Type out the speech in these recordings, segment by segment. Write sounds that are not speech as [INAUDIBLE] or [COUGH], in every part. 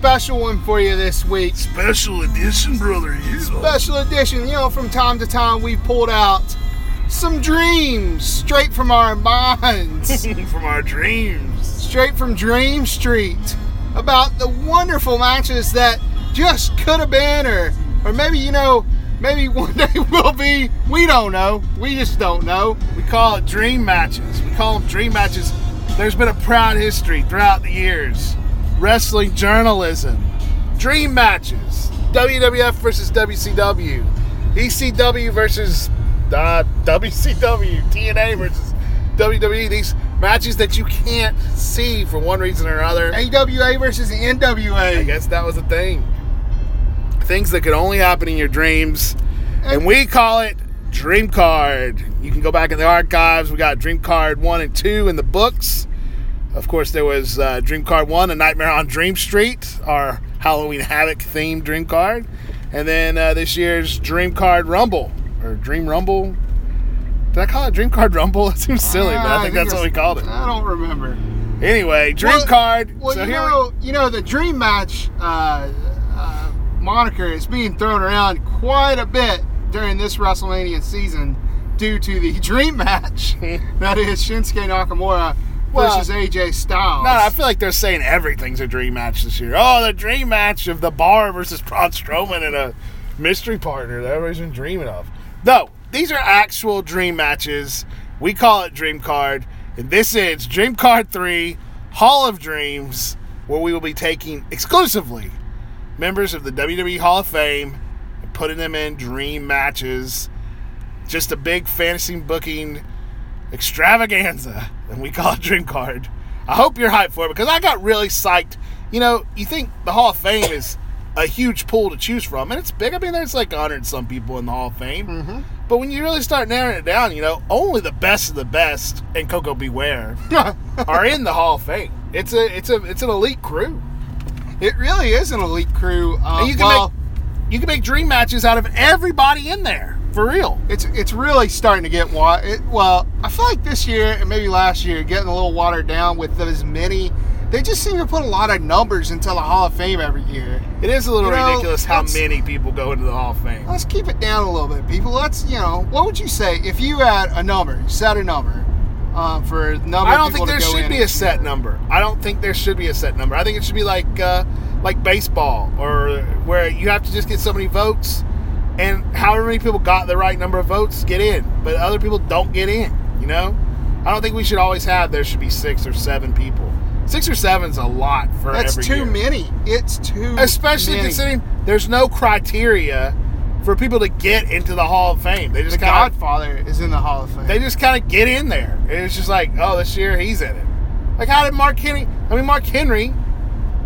special one for you this week. Special edition, brother. Special edition. You know, from time to time, we pulled out some dreams straight from our minds, [LAUGHS] From our dreams. straight from Dream Street, about the wonderful matches that just could have been, or, or maybe, you know, maybe one [LAUGHS] day will be. We don't know. We just don't know. We call it dream matches. We call them dream matches. There's been a proud history throughout the years. Wrestling journalism, dream matches, WWF versus WCW, ECW versus uh, WCW, TNA versus WWE. These matches that you can't see for one reason or another. AWA versus the NWA. I guess that was a thing. Things that could only happen in your dreams. And we call it Dream Card. You can go back in the archives. We got Dream Card 1 and 2 in the books. Of course, there was uh, Dream Card 1, A Nightmare on Dream Street, our Halloween Havoc themed Dream Card. And then uh, this year's Dream Card Rumble, or Dream Rumble. Did I call it Dream Card Rumble? [LAUGHS] That seems silly, but I think that's what we called it. I don't remember. Anyway, Dream Well- Card. Well, so you here we know, you know, the Dream Match uh, uh, moniker is being thrown around quite a bit during this WrestleMania season due to the [LAUGHS] Dream Match [LAUGHS] that is Shinsuke Nakamura Well, versus AJ Styles. No, I feel like they're saying everything's a dream match this year. Oh, the dream match of the bar versus Braun Strowman and a mystery partner that everybody's been dreaming of. No, these are actual dream matches. We call it Dream Card. And this is Dream Card 3 Hall of Dreams, where we will be taking exclusively members of the WWE Hall of Fame and putting them in dream matches. Just a big fantasy booking extravaganza, and we call it Dream Card. I hope you're hyped for it because I got really psyched. You know, you think the Hall of Fame is a huge pool to choose from, and it's big. I mean, there's like 100 some people in the Hall of Fame. Mhm. But when you really start narrowing it down, you know, only the best of the best and Koko B. Ware [LAUGHS] are in the Hall of Fame. It's a it's a it's an elite crew. it really is an elite crew. Uh, And you can well, make you can make dream matches out of everybody in there for real. it's it's really starting to get wa- it, well. I feel like this year and maybe last year getting a little watered down with as many. They just seem to put a lot of numbers into the Hall of Fame every year. It is a little You know, ridiculous how many people go into the Hall of Fame. Let's keep it down a little bit, people. Let's, you know, what would you say if you had a number, set a number uh, for number I don't think there should be a set year? number. I don't think there should be a set number. I think it should be like uh, like baseball, or where you have to just get so many votes, and however many people got the right number of votes get in, but other people don't get in. You know, I don't think we should always have there should be six or seven people. Six or seven's a lot for That's too year. many. It's too especially many. considering there's no criteria for people to get into the Hall of Fame. They the just kind of Godfather is in the Hall of Fame. they just kind of get in there. It's just like, oh, this year he's in it. Like, how did Mark Henry? I mean, Mark Henry,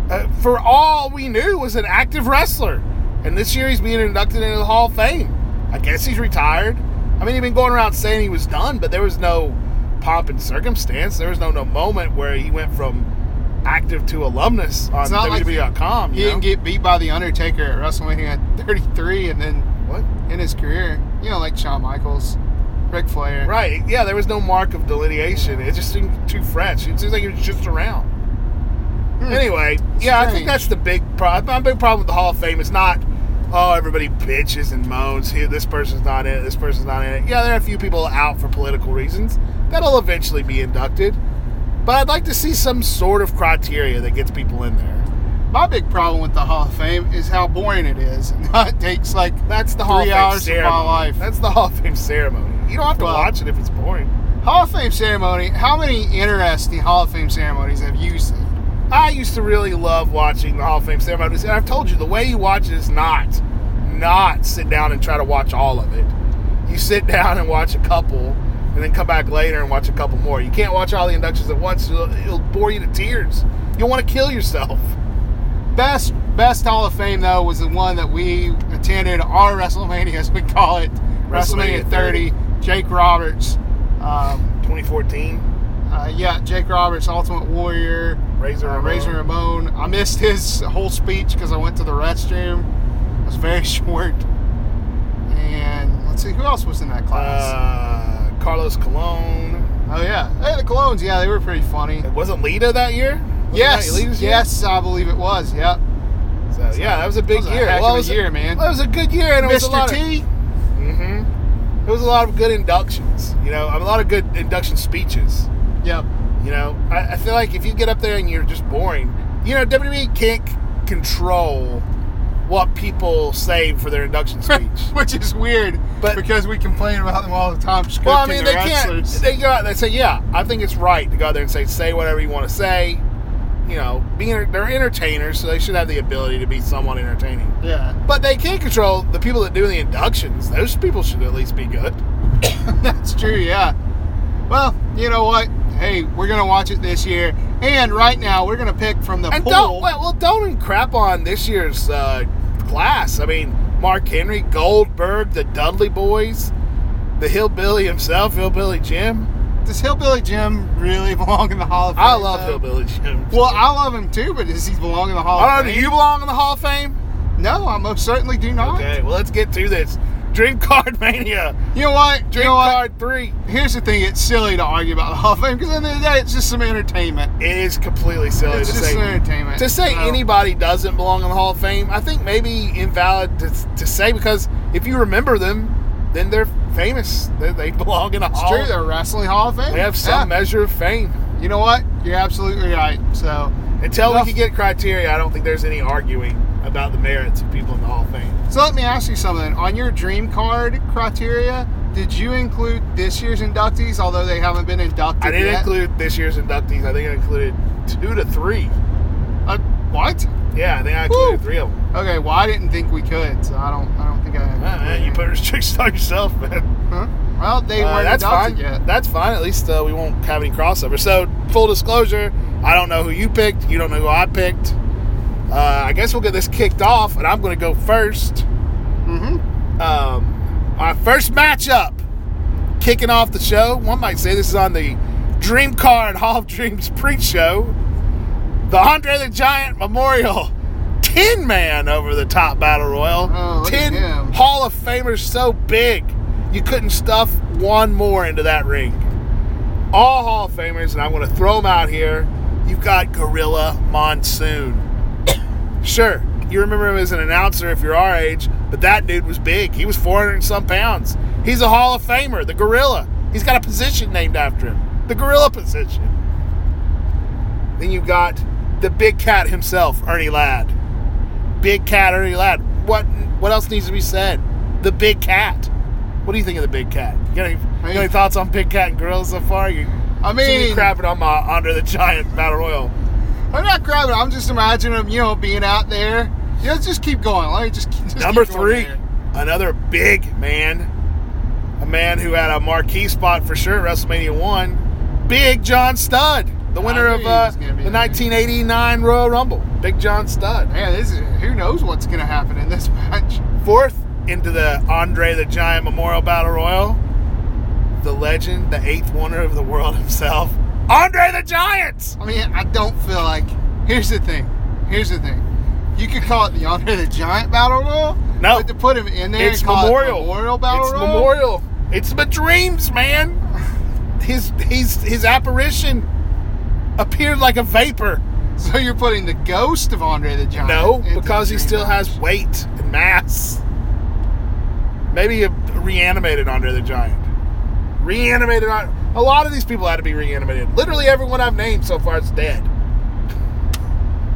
uh, for all we knew, was an active wrestler, and this year he's being inducted into the Hall of Fame. I guess he's retired. I mean, he'd been going around saying he was done, but there was no pomp and circumstance. There was no no moment where he went from active to alumnus on not like WWE.com. he didn't get beat by the Undertaker at WrestleMania 33, and then what? in his career, you know, like Shawn Michaels, Ric Flair. Right. Yeah, there was no mark of delineation. It just seemed too fresh. It seems like he was just around. Hmm. Anyway, yeah, I think that's the big problem. My big problem with the Hall of Fame is not, oh, everybody bitches and moans. Here, this person's not in it. This person's not in it. Yeah, there are a few people out for political reasons that'll eventually be inducted, but I'd like to see some sort of criteria that gets people in there. My big problem with the Hall of Fame is how boring it is. [LAUGHS] it takes like That's the Hall three of Fame hours of ceremony. my life. That's the Hall of Fame ceremony. You don't have to Well- watch it if it's boring. Hall of Fame ceremony. How many interesting Hall of Fame ceremonies have you seen? I used to really love watching the Hall of Fame ceremonies, and I've told you the way you watch it is not, not sit down and try to watch all of it. You sit [LAUGHS] down and watch a couple, and then come back later and watch a couple more. You can't watch all the inductions at once; it'll, it'll bore you to tears. You'll want to kill yourself. Best best Hall of Fame though was the one that we attended our WrestleMania as we call it, WrestleMania, WrestleMania 30. Jake Roberts. Um, 2014, uh, yeah, Jake Roberts, Ultimate Warrior, Razor uh, Ramon. Razor Ramon. I missed his whole speech because I went to the restroom. It was very [LAUGHS] short. And let's see, who else was in that class? uh, Carlos Colon. oh yeah, Hey the colognes, yeah, they were pretty funny. It wasn't Lita that year. Wasn't Yes, that Lita's year? yes, I believe it was. Yep. So, yeah, that was a big That was a year. heck Well, it a was year, man. It was a good year, and it was a lot Mr. of. T. hmm There was a lot of good inductions. You know, a lot of good induction speeches. Yep. You know, I, I feel like if you get up there and you're just boring, you know, WWE can't c- control what people say for their induction [LAUGHS] speech. Which is weird, But- because we complain about them all the time. Well, I mean, the they can't. They go out. They say, "Yeah, I think it's right to go out there and say say whatever you want to say." You know, being they're entertainers, so they should have the ability to be somewhat entertaining. yeah, But they can't control the people that do the inductions. Those people should at least be good. [COUGHS] that's true. Yeah. Well, you know what? Hey, we're gonna watch it this year, and right now we're gonna pick from the And pool. don't well, don't crap on this year's uh, class. I mean, Mark Henry, Goldberg, the Dudley Boys, the Hillbilly himself, Hillbilly Jim. Does Hillbilly Jim really [LAUGHS] belong in the Hall of Fame? I love though? Hillbilly Jim. Well, I love him too, but does he belong in the Hall I of don't know. Fame? Do you belong in the Hall of Fame? No, I most certainly do not. Okay, well let's get to this. Dream Card [LAUGHS] Mania. You know what? You Dream know what? Card Three. Here's the thing: it's silly to argue about the Hall of Fame because at the end of the day, it's just some entertainment. It is completely silly It's to just say. entertainment. To say anybody doesn't belong in the Hall of Fame, I think maybe invalid to, to say because if you remember them, then they're famous. They, they [LAUGHS] belong in a It's hall. true. They're wrestling Hall of Fame. They have some Yeah. measure of fame. You know what? You're absolutely right. So, Until Enough- we can get criteria, I don't think there's any arguing about the merits of people in the Hall of Fame. so let me ask you something. On your dream card criteria, did you include this year's inductees, although they haven't been inducted I didn't yet? include this year's inductees. I think I included two to three. Uh, what? Yeah, I think I included Woo. three of them. Okay. Well, I didn't think we could, so I don't. I don't think I. Ah, man, you put restrictions [LAUGHS] on yourself, man. Huh? Well, they Uh, weren't that's inducted fine. yet. That's fine. At least uh, we won't have any crossover. So, full disclosure, I don't know who you picked. You don't know who I picked. Uh, I guess we'll get this kicked off, and I'm going to go first. Mm-hmm. Um, our first matchup, kicking off the show. One might say this is on the Dream Card [LAUGHS] Hall of Dreams pre-show. The Andre the Giant Memorial [LAUGHS] Tin Man over the top battle royal. Oh, look at Tin him. Hall of Famers so big you couldn't stuff one more into that ring. All Hall of Famers, and I'm going to throw them out here. You've got Gorilla Monsoon. Sure, you remember him as an announcer if you're our age, but that dude was big. He was 400 and some pounds. He's a Hall of Famer, the Gorilla. He's got a position named after him, the Gorilla position. Then you got the big cat himself, Ernie Ladd. Big cat, Ernie Ladd. What what else needs to be said? The big cat. What do you think of the big cat? You got any, any thoughts on big cat and gorilla so far? You, I mean, crapping on my Andre the Giant Battle Royal. I'm not grabbing. I'm just imagining them, you know, being out there. You know, just keep going. Let me just, [LAUGHS] just Number three, another big man, a man who had a marquee spot for sure at WrestleMania One. Big John Studd, the winner of uh, the gonna be there. 1989 Royal Rumble. Big John Studd. Man, this is, who knows what's going to happen in this [LAUGHS] match? Fourth into the Andre the Giant Memorial Battle Royal, the legend, the eighth wonder of the world [LAUGHS] himself, Andre the Giant. I mean, I don't feel like. Here's the thing. Here's the thing. You could call it the Andre the Giant Battle Royal. No. But to put him in there It's and call memorial. it Memorial Battle it's Royal. memorial. It's my dreams, man. [LAUGHS] His his his apparition appeared like a vapor. So you're putting the ghost of Andre the Giant. No, because he still has weight and mass. Maybe a reanimated Andre the Giant. Reanimated on a lot of these people had to be reanimated. Literally everyone I've named so far is dead.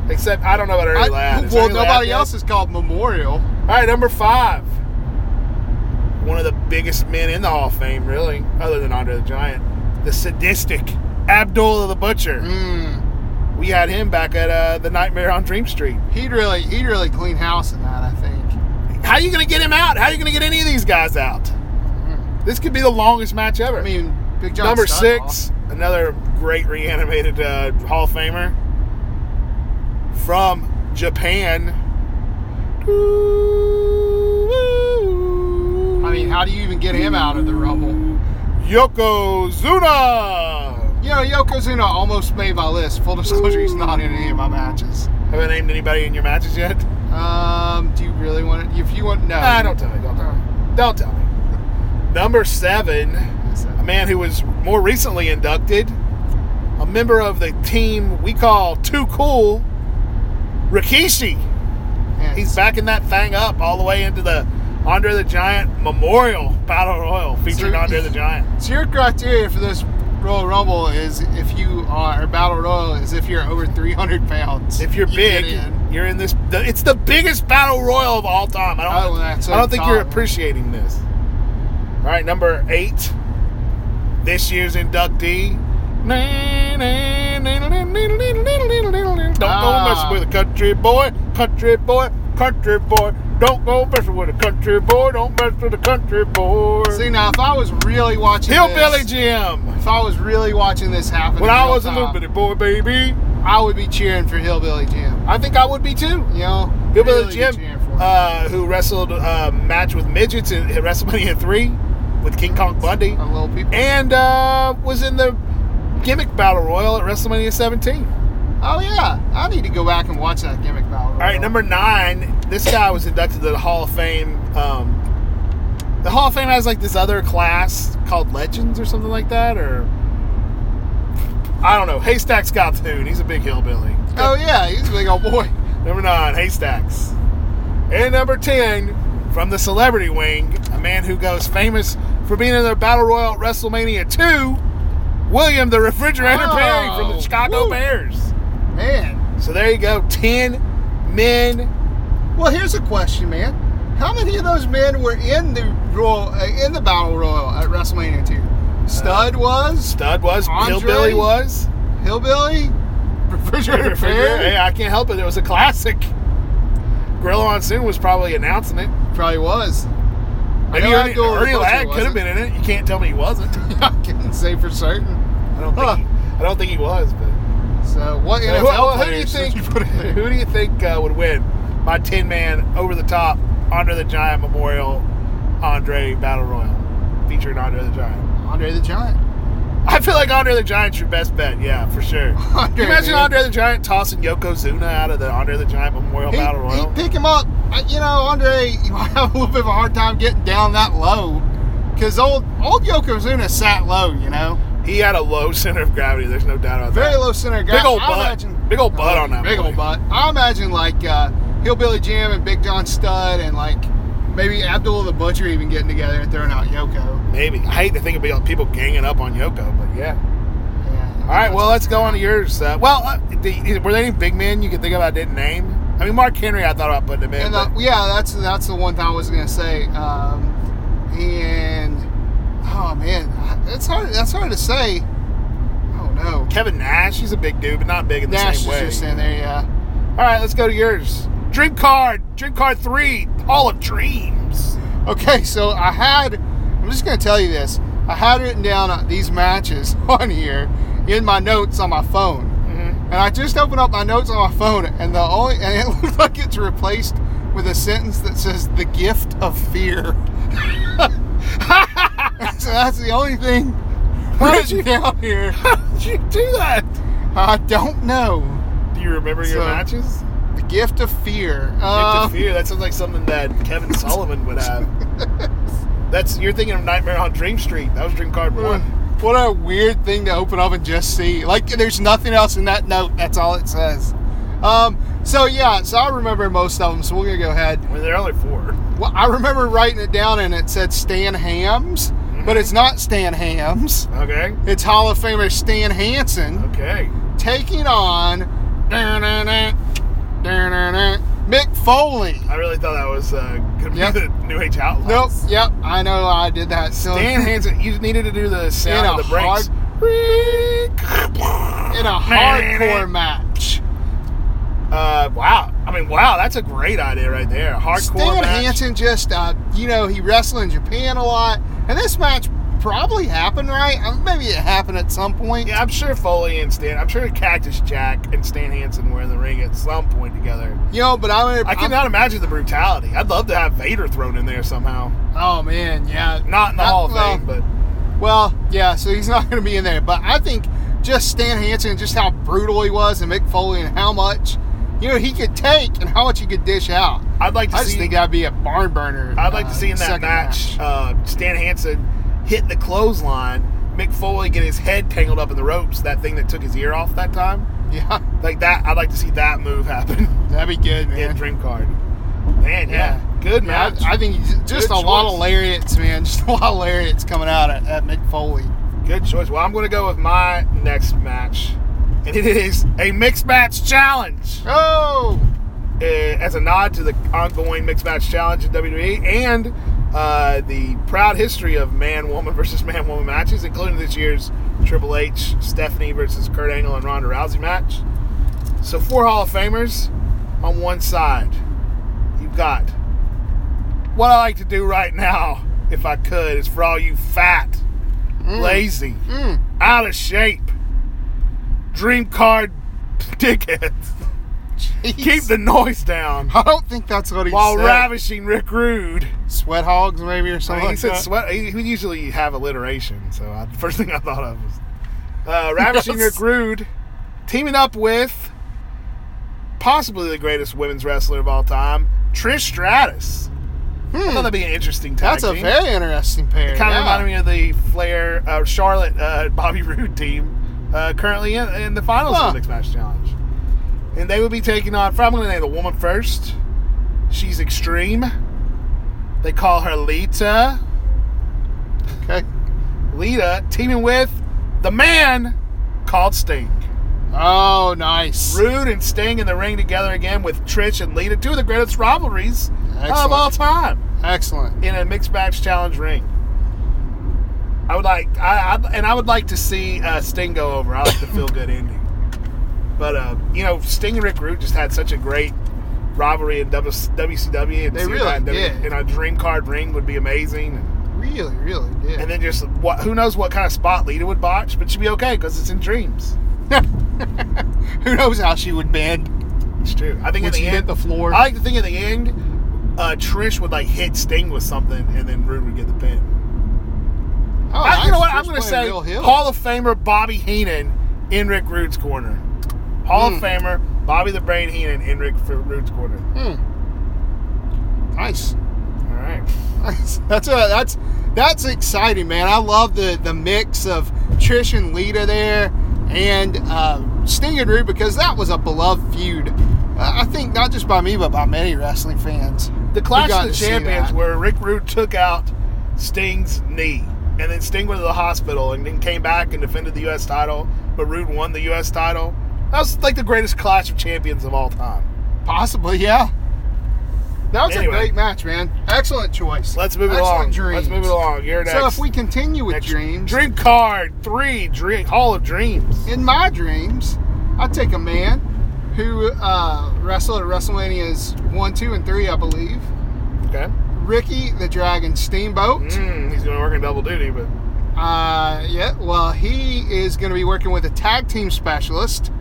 Except I don't know about Ernie I- Ladd. Is well, Ernie Ladd nobody dead? else is called Memorial. All right, number five. One of the biggest men in the Hall of Fame, really, other than Andre the Giant. The sadistic Abdullah the Butcher. Mm. We had him back at uh, the Nightmare on Dream Street. He'd really, he'd really clean house in that. I think. How are you going to get him out? How are you going to get any of these guys out? This could be the longest match ever. I mean, Big John. Number six, another great reanimated uh, Hall of Famer from Japan. I mean, how do you even get him out of the Rumble? Yokozuna. You know, Yokozuna almost made my list. Full disclosure, he's not in any of my matches. Have I named anybody in your matches yet? Um, do you really want it? If you want, no. Nah, don't tell me. Don't tell me. Don't tell me. Number seven, a man who was more recently inducted a member of the team we call Too Cool, Rikishi. Yeah, He's backing that thing up all the way into the Andre the Giant Memorial Battle Royal featuring So- Andre the Giant. [LAUGHS] So your criteria for this Royal Rumble is if you are or Battle Royal is if you're over 300 pounds. If you're you big, in. you're in this. It's the biggest battle royal of all time. I don't. Oh, I don't think you're appreciating this. All right, number eight. This year's inductee. Don't go Ah. messing with a country boy, country boy, country boy. Don't go messing with a country boy. Don't mess with a country boy. See now, if I was really watching Hillbilly this, Jim. if I was really watching this happen, When I was a time, little bitty boy, baby, I would be cheering for Hillbilly Jim. I think I would be too. You know, Hillbilly really Jim, cheering for him. uh, who wrestled a match with midgets in in WrestleMania 3 with King Kong Bundy, little people. and uh, was in the gimmick battle royal at WrestleMania 17. oh yeah, I need to go back and watch that gimmick battle. All right, number nine. This guy was inducted to the Hall of Fame. Um, the Hall of Fame has like this other class called Legends or something like that, or I don't know. Haystacks Calhoun. He's a big hillbilly. Oh yeah, he's a big old boy. [LAUGHS] Number nine, Haystacks. And number 10, from the celebrity wing, a man who goes famous for being in the Battle Royal at WrestleMania 2, William the Refrigerator Oh, Perry from the Chicago woo. Bears. Man, So there you go, 10 men. well here's a question, man. How many of those men were in the Royal uh, in the Battle Royal at WrestleMania 2? Studd was, Studd was, Andre? Hillbilly was. Hillbilly, Refrigerator Refrigerator, Perry. hey, I can't help it. It was a classic. Gorilla Monsoon was probably announcing it. Probably was. Maybe know Ernie, Ernie Ladd could have been in it. You can't tell me he wasn't. [LAUGHS] I couldn't say for certain. I don't think. Huh. He, I don't think he was, but. So what Who, NFL who do you think? you put in? Who do you think uh, would win? My ten man over the top Andre the Giant Memorial Andre Battle Royal featuring Andre the Giant. Andre the Giant. I feel like Andre the Giant's your best bet. Yeah, for sure. Can [LAUGHS] Andre, you imagine man. Andre the Giant tossing Yokozuna out of the Andre the Giant Memorial He, Battle Royal? he'd pick him up. You know, Andre, [LAUGHS] you might have a little bit of a hard time getting down that low. Because old old Yokozuna sat low, you know. He had a low center of gravity. There's no doubt about Very that. Very low center of gravity. Big old butt. Imagine, Big old butt on that Big old butt. I imagine like uh, Hillbilly Jim and Big John Studd and like maybe Abdul the Butcher even getting together and throwing out Yoko. Maybe. I hate to think about people ganging up on Yoko, but yeah. Yeah. All right, well, let's go on to yours. Uh, well, uh, the, were there any big men you could think of I didn't name? I mean, Mark Henry, I thought about putting him in. And uh, but- yeah, that's that's the one thing I was gonna say. Um, and oh man, it's hard. That's hard to say. Oh no, Kevin Nash, he's a big dude, but not big in the Nash same way. just in there. Yeah. All right, let's go to yours. Dream card, Dream card three, Hall of Dreams. Okay, so I had. I'm just gonna tell you this. I had written down uh, these matches [LAUGHS] on here in my notes on my phone. And I just opened up my notes on my phone, and the only and it [LAUGHS] looks like it's replaced with a sentence that says "the gift of fear." [LAUGHS] so that's the only thing Why did you- down here. [LAUGHS] How did you do that? I don't know. Do you remember your matches? The gift of fear. Gift Uh, of Fear. That sounds like something that Kevin Sullivan would have. That's you're thinking of Nightmare on Dream Street. That was Dream card one. What a weird thing to open up and just see. Like, there's nothing else in that note. That's all it says. Um, so yeah, so I remember most of them. So we're gonna go ahead. Mean, there are only four. Well, I remember writing it down, and it said Stan Hams, but it's not Stan Hams. Okay. It's Hall of Famer Stan Hansen Okay. taking on Mick Foley. I really thought that was uh, gonna be Yep. the New Age Outlaws. Nope. Yep. I know. I did that. So Dan Hansen, [LAUGHS] you needed to do the sound In of a the brakes. in a hardcore [LAUGHS] match. Uh, wow. I mean, wow, that's a great idea right there. Hardcore Stan match. Hansen just, uh, you know, he wrestled in Japan a lot, and this match probably happened, right? Uh, Maybe it happened at some point. Yeah, I'm sure Foley and Stan. I'm sure Cactus Jack and Stan Hansen were in the ring at some point together. You know, but I'm. I cannot imagine the brutality. I'd love to have Vader thrown in there somehow. Oh man, yeah. Not in the Not- Hall of well, Fame, but Well, yeah. So he's [LAUGHS] not going to be in there, but I think just Stan Hansen, just how brutal he was, and Mick Foley, and how much, you know, he could take, and how much he could dish out. I'd like to I see. think that'd be a barn burner. I'd like to uh, see in that second match, Uh, Stan Hansen hit the clothesline. Mick Foley get his head tangled up in the ropes, that thing that took his ear off that time. Yeah, Like that, I'd like to see that move happen [LAUGHS] that'd be good, in man. Dream Card. Man, yeah, good Yeah, match. I, I think just Good a lot of lariats, man. [LAUGHS] Just a lot of lariats coming out at, at Mick Foley. Good choice. Well, I'm going to go with my next match, and it is a mixed match challenge. Oh, uh, as a nod to the ongoing mixed match challenge in WWE and uh, the proud history of man woman versus man woman matches, including this year's Triple H Stephanie versus Kurt Angle and Ronda Rousey match. So four Hall of Famers on one side. You've got what I like to do right now, if I could, is for all you fat, lazy, mm. out of shape, dream card [LAUGHS] dickheads. Keep the noise down I don't think that's what he while said. ravishing Rick Rude. Sweat hogs, maybe, or I something mean, he like said that. sweat. He, we usually have alliteration, so I, the first thing I thought of was uh, [LAUGHS] ravishing Rick Rude teaming up with possibly the greatest women's wrestler of all time, Trish Stratus. I thought that'd be an interesting tag Hmm. That's a very interesting pair. It kind of reminded me of the Flair uh, Charlotte uh, [LAUGHS] Bobby Roode team uh, currently in, in the finals Huh. of the Mixed Match Challenge. And they would be taking on, I'm going to name the woman first. She's extreme. They call her Lita. Okay. Lita teaming with the man called Sting. Oh, nice. Rude and Sting in the ring together again with Trish and Lita, two of the greatest rivalries of all time. Excellent. in a mixed match challenge ring. I would like, I, I and I would like to see uh, Sting go over. I like the feel good ending. But uh, you know, Sting and Rick Rude just had such a great rivalry in WCW. And They really that in W- did. In a dream card ring would be amazing. Really, really did. and then just what? Who knows what kind of spot Lita would botch? But she'd be okay because it's in dreams. [LAUGHS] Who knows how she would bend It's true. I think when in she the hit end, the floor? I like to think at the end, uh, Trish would like hit Sting with something, and then Rude would get the pin. oh, I- you know what? nice. I'm going to say. Hall of Famer Bobby Heenan in Rick Rude's corner. Hall Hmm. of Famer Bobby the Brain Heenan in Rick Rude's corner. Hmm. Nice. All right. Nice. [LAUGHS] That's a, that's that's exciting, man. I love the the mix of Trish and Lita there, and uh, Sting and Rude because that was a beloved feud. Uh, I think not just by me, but by many wrestling fans. The Clash of the Champions, where Rick Rude took out Sting's knee, and then Sting went to the hospital, and then came back and defended the U.S. title, but Rude won the U.S. title. That was like the greatest Clash of Champions of all time. Possibly, yeah. That was Anyway. a great match, man. Excellent choice. Let's move Excellent along. Dreams. Let's move along. You're next. So if we continue with Next- dreams, Dream card three, Dream Hall of Dreams. in my dreams, I take a man who uh, wrestled at WrestleManias one, two, and three, I believe. Okay. Ricky the Dragon Steamboat. Mm, he's going to work in double duty, but Uh, yeah, well, he is going to be working with a tag team specialist,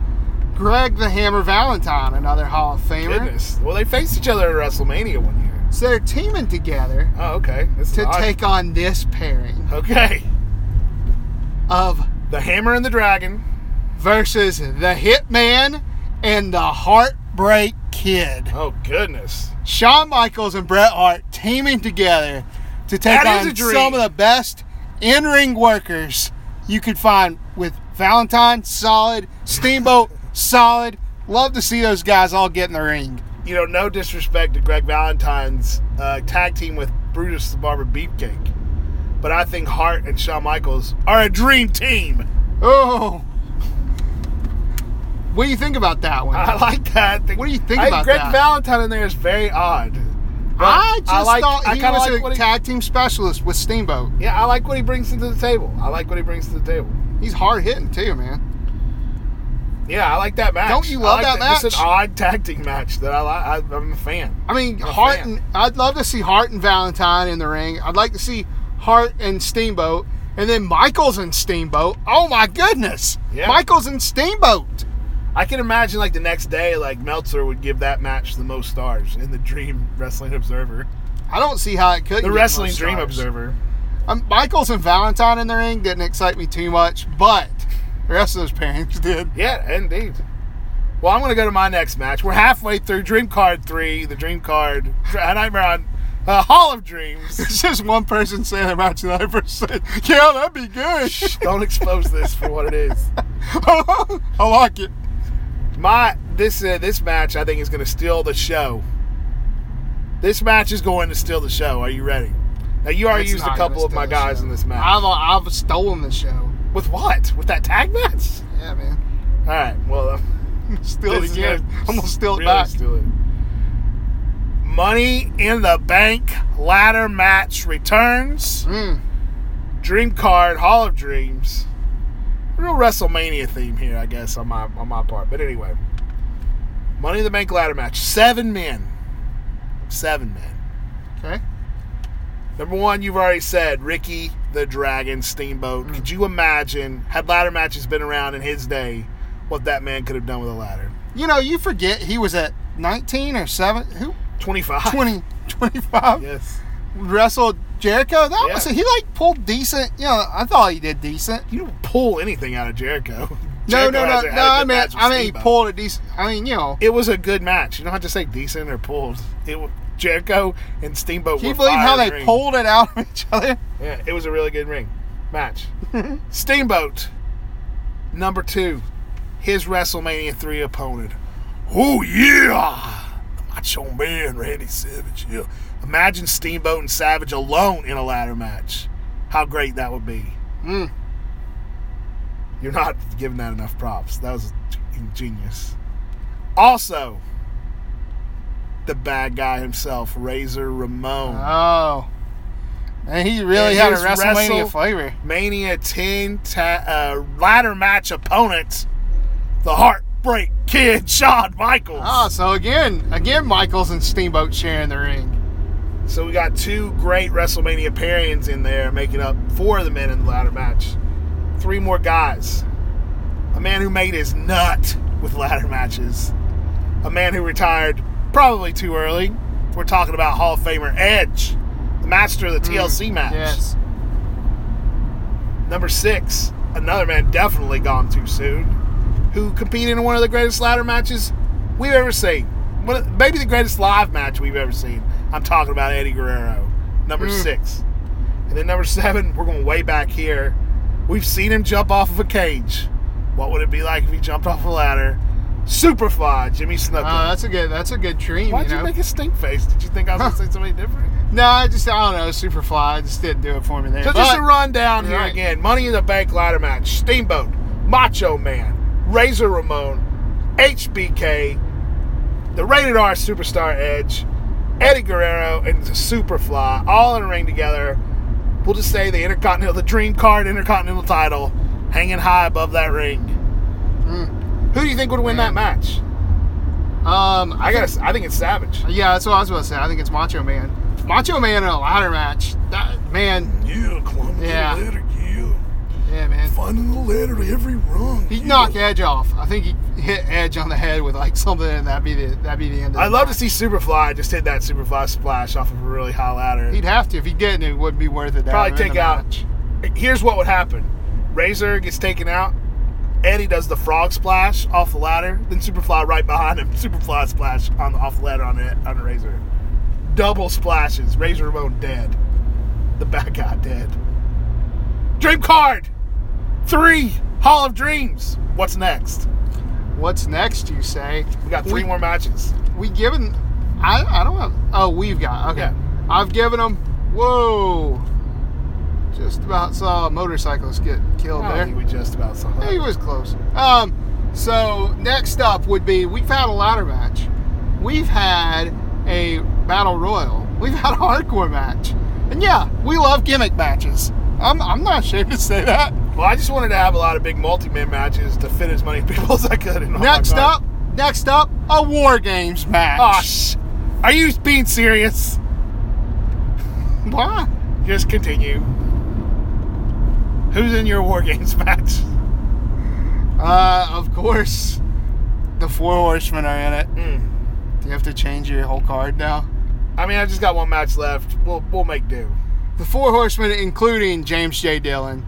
Greg the Hammer Valentine, another Hall of Famer. goodness. Well, they faced each other at WrestleMania one year. So they're teaming together Oh, okay. That's to odd. take on this pairing Okay. of The Hammer and the Dragon. versus the Hitman and the Heartbreak Kid. Oh goodness. Shawn Michaels and Bret Hart teaming together to take That on some of the best in-ring workers you could find with Valentine, solid, Steamboat, solid. Love to see those guys all get in the ring. You know, no disrespect to Greg Valentine's uh, tag team with Brutus the Barber Beefcake, but I think Hart and Shawn Michaels are a dream team. Oh. What do you think about that one? I like that. What do you think I about Greg that? Valentine in there is very odd. I just like- thought he kinda was like a he- tag team specialist with Steamboat. Yeah, I like what he brings to the table. I like what he brings to the table. He's hard hitting too, man. Yeah, I like that match. Don't you love like that It's match? an odd tag team match that I like. I, I'm a fan. I mean, I'm Hart and I'd love to see Hart and Valentine in the ring. I'd like to see Hart and Steamboat, and then Michaels and Steamboat. Oh my goodness, Yeah. Michaels and Steamboat. I can imagine like the next day, like Meltzer would give that match the most stars in the Dream Wrestling Observer, I don't see how it could. the Wrestling Dream Observer. Um, Michaels and Valentine in the ring didn't excite me too much, but the rest of those pairings did. Yeah, indeed. Well, I'm going to go to my next match. We're halfway through Dream Card 3, the Dream Card, A Nightmare on uh, Hall of Dreams. [LAUGHS] It's just one person saying they're matching the other person saying, [LAUGHS] yeah, that'd be good. Don't expose this for what it is. [LAUGHS] I like it. My this uh, this match I think is going to steal the show. This match is going to steal the show. Are you ready? Now you already It's used a couple of my guys show. in this match. I've, I've stolen the show. With what? With that tag match? Yeah, man. All right. Well, uh, [LAUGHS] Steal it again. I'm gonna steal it really back. steal it. Money in the Bank ladder match returns. Mm. Dream card, Hall of Dreams. Real WrestleMania theme here, I guess, on my on my part. But anyway, Money in the Bank ladder match. Seven men. Seven men. Okay. Number one, you've already said Ricky the Dragon Steamboat. Mm. Could you imagine, had ladder matches been around in his day, what that man could have done with a ladder? You know, you forget he was at 19 or 7. Who? 25. 20, 25. Yes. Wrestled Jericho. That Yeah. was he like pulled decent. You know, I thought he did decent. You don't pull anything out of Jericho. No, [LAUGHS] Jericho no, no, no. a I mean, I mean, he pulled a decent. I mean, you know, It was a good match. You don't have to say decent or pulled. It was Jericho and Steamboat. can you believe how they ring. pulled it out of [LAUGHS] each other? Yeah, it was a really good ring match. [LAUGHS] Steamboat, number two, his WrestleMania three opponent. Oh yeah, the Macho Man Randy Savage. Yeah. Imagine Steamboat and Savage alone in a ladder match. How great that would be. Mm. You're not giving that enough props. That was genius. Also, the bad guy himself, Razor Ramon. Oh, and he really And had a WrestleMania wrestle- flavor. Mania 10 ta- uh, ladder match opponent, the Heartbreak Kid, Shawn Michaels. Oh, so again, again, Michaels and Steamboat sharing the ring. So we got two great WrestleMania pairings in there, making up four of the men in the ladder match. Three more guys. A man who made his nut with ladder matches. A man who retired probably too early. We're talking about Hall of Famer Edge, the master of the TLC match. Mm, Yes. Number six, another man definitely gone too soon, who competed in one of the greatest ladder matches we've ever seen. Maybe the greatest live match we've ever seen. I'm talking about Eddie Guerrero. Number Mm. six. And then number seven, we're going way back here. We've seen him jump off of a cage. What would it be like if he jumped off a ladder? Superfly, Jimmy Snuka. Oh, that's a good. That's a good dream. Why'd you you, make a stink face? Did you think I was going [LAUGHS] to say something different? no, I just I don't know. Superfly I just didn't do it for me there. So But- just to run down here Right. again: Money in the Bank ladder match, Steamboat, Macho Man, Razor Ramon, HBK, the Rated R Superstar Edge, Eddie Guerrero, and the Superfly, all in a ring together. We'll just say the Intercontinental, the Dream Card Intercontinental title, hanging high above that ring. Mm. Who do you think would win that match? Um, I got. I think it's Savage. Yeah, that's what I was about to say. I think it's Macho Man. Macho Man in a ladder match. That, man, Yeah, climbing Yeah. the ladder. Yeah, yeah, man. finding the ladder to every rung. He'd yeah. knock Edge off. I think he hit Edge on the head with like something, and that'd be the that'd be the end. of the I'd love to see Superfly just hit that Superfly splash off of a really high ladder. He'd have to. If he didn't, it wouldn't be worth it. to Probably have him in take out- match. Here's what would happen: Razor gets taken out. Eddie does the frog splash off the ladder. Then Superfly right behind him. Superfly splash on the, off the ladder on the, on the Razor. Double splashes. Razor Ramon dead. The bad guy dead. Dream card. Three. Hall of Dreams. What's next? What's next? You say? We got three We- more matches. We given? I I don't know. Oh, we've got. Okay. Yeah. I've given them. Whoa. Just about saw a motorcyclist get killed I there. we just about saw that. He was close. Um, so next up would be we've had a ladder match, we've had a battle royal, we've had a hardcore match, and yeah, we love gimmick matches. I'm I'm not ashamed to say that. Well, I just wanted to have a lot of big multi-man matches to fit as many [LAUGHS] people as I could. In Next up, next up, a war games match. Oh, sh- are you being serious? Why? Just continue. Who's in your War Games [LAUGHS] match? Uh, of course, the four horsemen are in it. Hmm. Do you have to change your whole card now? I mean, I just got one match left. We'll we'll make do. The four horsemen, including James J. Dillon.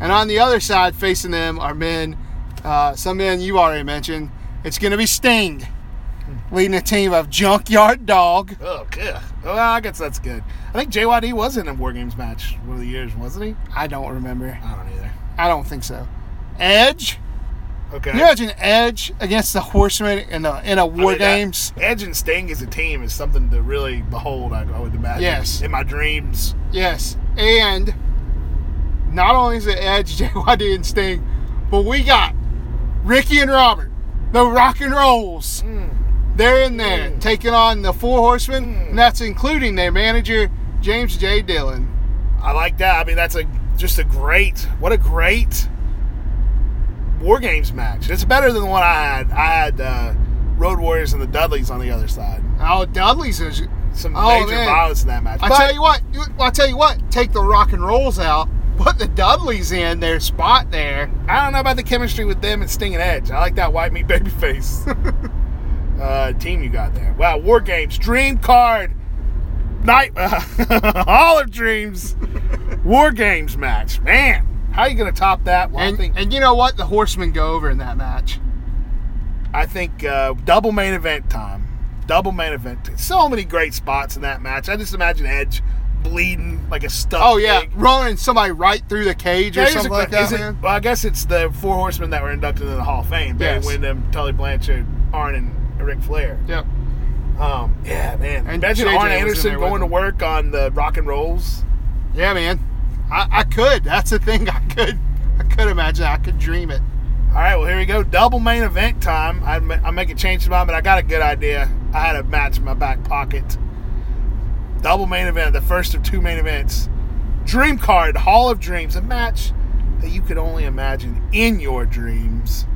And on the other side, facing them are men, uh, some men you already mentioned. It's going to be Sting, leading a team of Junkyard Dog, Oh, good. Well, I guess that's good. I think JYD was in a War Games match one of the years, wasn't he? I don't remember. I don't either. I don't think so. Edge. Okay. Can you imagine Edge against the Horsemen in a in a I War mean, that- Games? Edge and Sting as a team is something to really behold. I, I would imagine. Yes. In my dreams. Yes, and not only is it Edge, [LAUGHS] JYD, and Sting, but we got Ricky and Robert, the Rock and Rolls. Hmm. They're in there Mm. taking on the Four Horsemen, and that's including their manager James J. Dillon. I like that. I mean, that's a just a great. What a great War Games match. It's better than the one I had. I had uh, Road Warriors and the Dudleys on the other side. Oh, Dudley's is. Some Oh, major man. violence in that match. I But- tell you what. I tell you what. Take the Rock and Rolls out. Put the Dudleys in their spot there. I don't know about the chemistry with them and Sting and Edge. I like that white meat baby [LAUGHS] face [LAUGHS] uh, team you got there. Wow, War Games, Dream Card, Night, [LAUGHS] Hall of Dreams, War Games match. Man, how are you gonna top that? Well, And, think and you know what? The Horsemen go over in that match. I think uh, double main event time. Double main event. So many great spots in that match. I just imagine Edge bleeding like a stuffed Oh yeah, pig. running somebody right through the cage or Yeah, here's something a- like that. it- well, I guess it's the four horsemen that were inducted into the Hall of Fame. Barry Yes. Tully Blanchard, Arn, and Ric Flair. Yep. Um, yeah, man. And Imagine JJ Arn Anderson going to work on the rock and rolls. Yeah, man. I, I could. That's the thing. I could. I could imagine. I could dream it. All right, well, here we go. Double main event time. I, I make a change to mine, but I got a good idea. I had a match in my back pocket. Double main event, the first of two main events. Dream Card, Hall of Dreams, a match that you could only imagine in your dreams.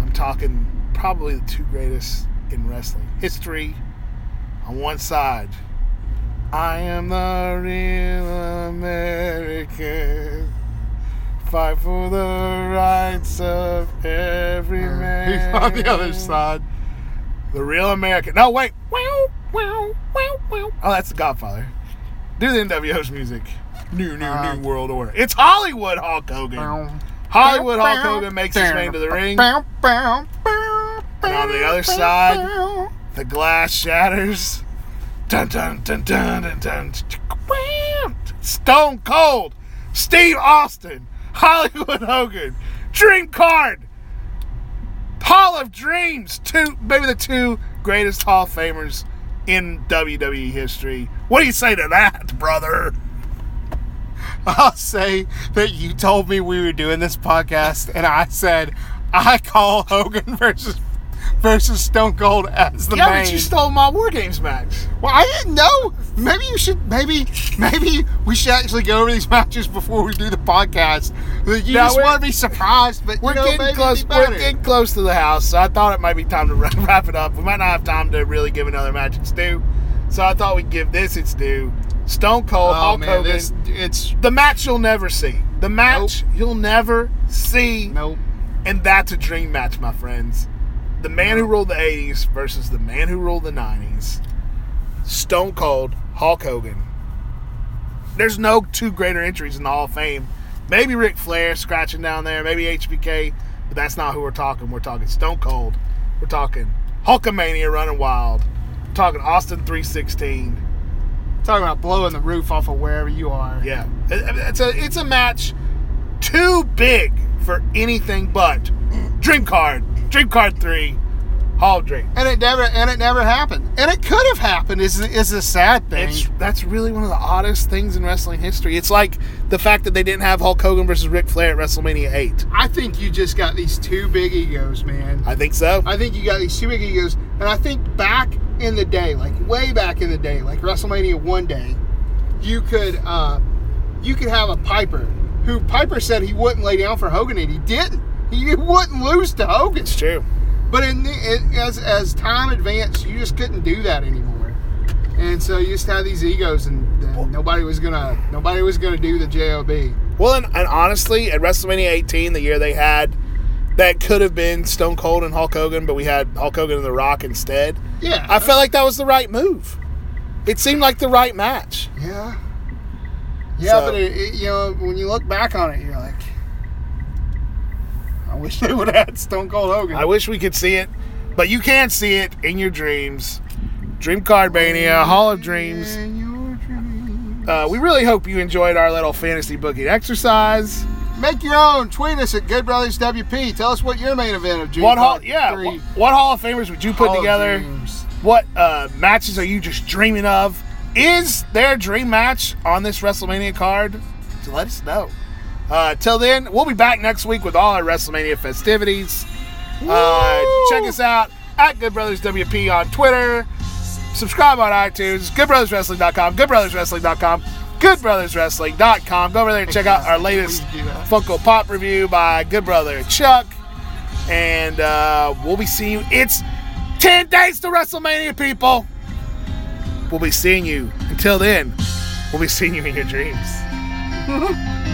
I'm talking probably the two greatest in wrestling history. On one side, I am the real American. Fight for the rights of every man. He's [LAUGHS] on the other side. The real American. No, wait. Wow, wow, wow, wow. Oh, that's the Godfather. Do the NWO's music. New, new, Uh, new world order. It's Hollywood Hulk Hogan. Hollywood Hulk Hogan makes his way into the ring. And on the other side, the glass shatters. Dun dun dun dun dun dun. Stone Cold, Steve Austin, Hollywood Hogan, Dream Card, Hall of Dreams. Two, maybe the two greatest Hall of Famers in WWE history. What do you say to that, brother? I'll say that you told me we were doing this podcast, and I said I call Hogan versus versus Stone Cold as the yeah, main. but you stole my War Games match. well, I didn't know. Maybe you should. Maybe maybe we should actually go over these matches before we do the podcast. You No, just want to be surprised, but We're you know, getting close. Be We're getting close to the house, so I thought it might be time to [LAUGHS] wrap it up. We might not have time to really give another match its due, so I thought we'd give this its due. Stone Cold, Oh Hulk man, Hogan. this it's the match you'll never see. The match you'll never see, nope. and that's a dream match, my friends. The man who ruled the '80s versus the man who ruled the '90s. Stone Cold, Hulk Hogan. There's no two greater entries in the Hall of Fame. Maybe Ric Flair scratching down there, maybe HBK, but that's not who we're talking. We're talking Stone Cold. We're talking Hulkamania running wild. We're talking Austin 316. Talking about blowing the roof off of wherever you are. Yeah, it's a it's a match too big for anything but Dream Card, Dream Card Three, Hall of Dream. And it never and it never happened. And it could have happened. Is is a sad thing. It's that's really one of the oddest things in wrestling history. It's like the fact that they didn't have Hulk Hogan versus Ric Flair at WrestleMania Eight. I think you just got these two big egos, man. I think so. I think you got these two big egos, and I think back in the day, like way back in the day, like WrestleMania one day, you could uh, you could have a Piper who Piper said he wouldn't lay down for Hogan, and he didn't. [LAUGHS] He wouldn't lose to Hogan. It's true. But in the, it, as as time advanced, you just couldn't do that anymore, and so you just had these egos, and, and nobody was gonna nobody was gonna do the job. Well, and, and honestly, at WrestleMania 18, the year they had, that could have been Stone Cold and Hulk Hogan, but we had Hulk Hogan and The Rock instead. Yeah, I felt like that was the right move. It seemed like the right match. Yeah. Yeah, So- but it, it, you know, when you look back on it, you're like, I wish they would have had Stone Cold Hogan. I wish we could see it, but you can see it in your dreams. Dream Card Mania, Hall of Dreams. Dreams. Uh, we really hope you enjoyed our little fantasy booking exercise. Make your own. Tweet us at Good Brothers WP. Tell us what your main event of June What hall? Yeah. What, what Hall of Famers would you put Hall together? What uh, matches are you just dreaming of? Is there a dream match on this WrestleMania card? So let us know. Uh, till then, we'll be back next week with all our WrestleMania festivities. Uh, check us out at Good Brothers WP on Twitter. Subscribe on iTunes. GoodBrothersWrestling.com. GoodBrothersWrestling.com. GoodBrothersWrestling.com. Go over there and check out our latest. Funko Pop review by Good Brother Chuck. And uh, we'll be seeing you. It's 10 days to WrestleMania, people. We'll be seeing you. Until then, we'll be seeing you in your dreams. [LAUGHS]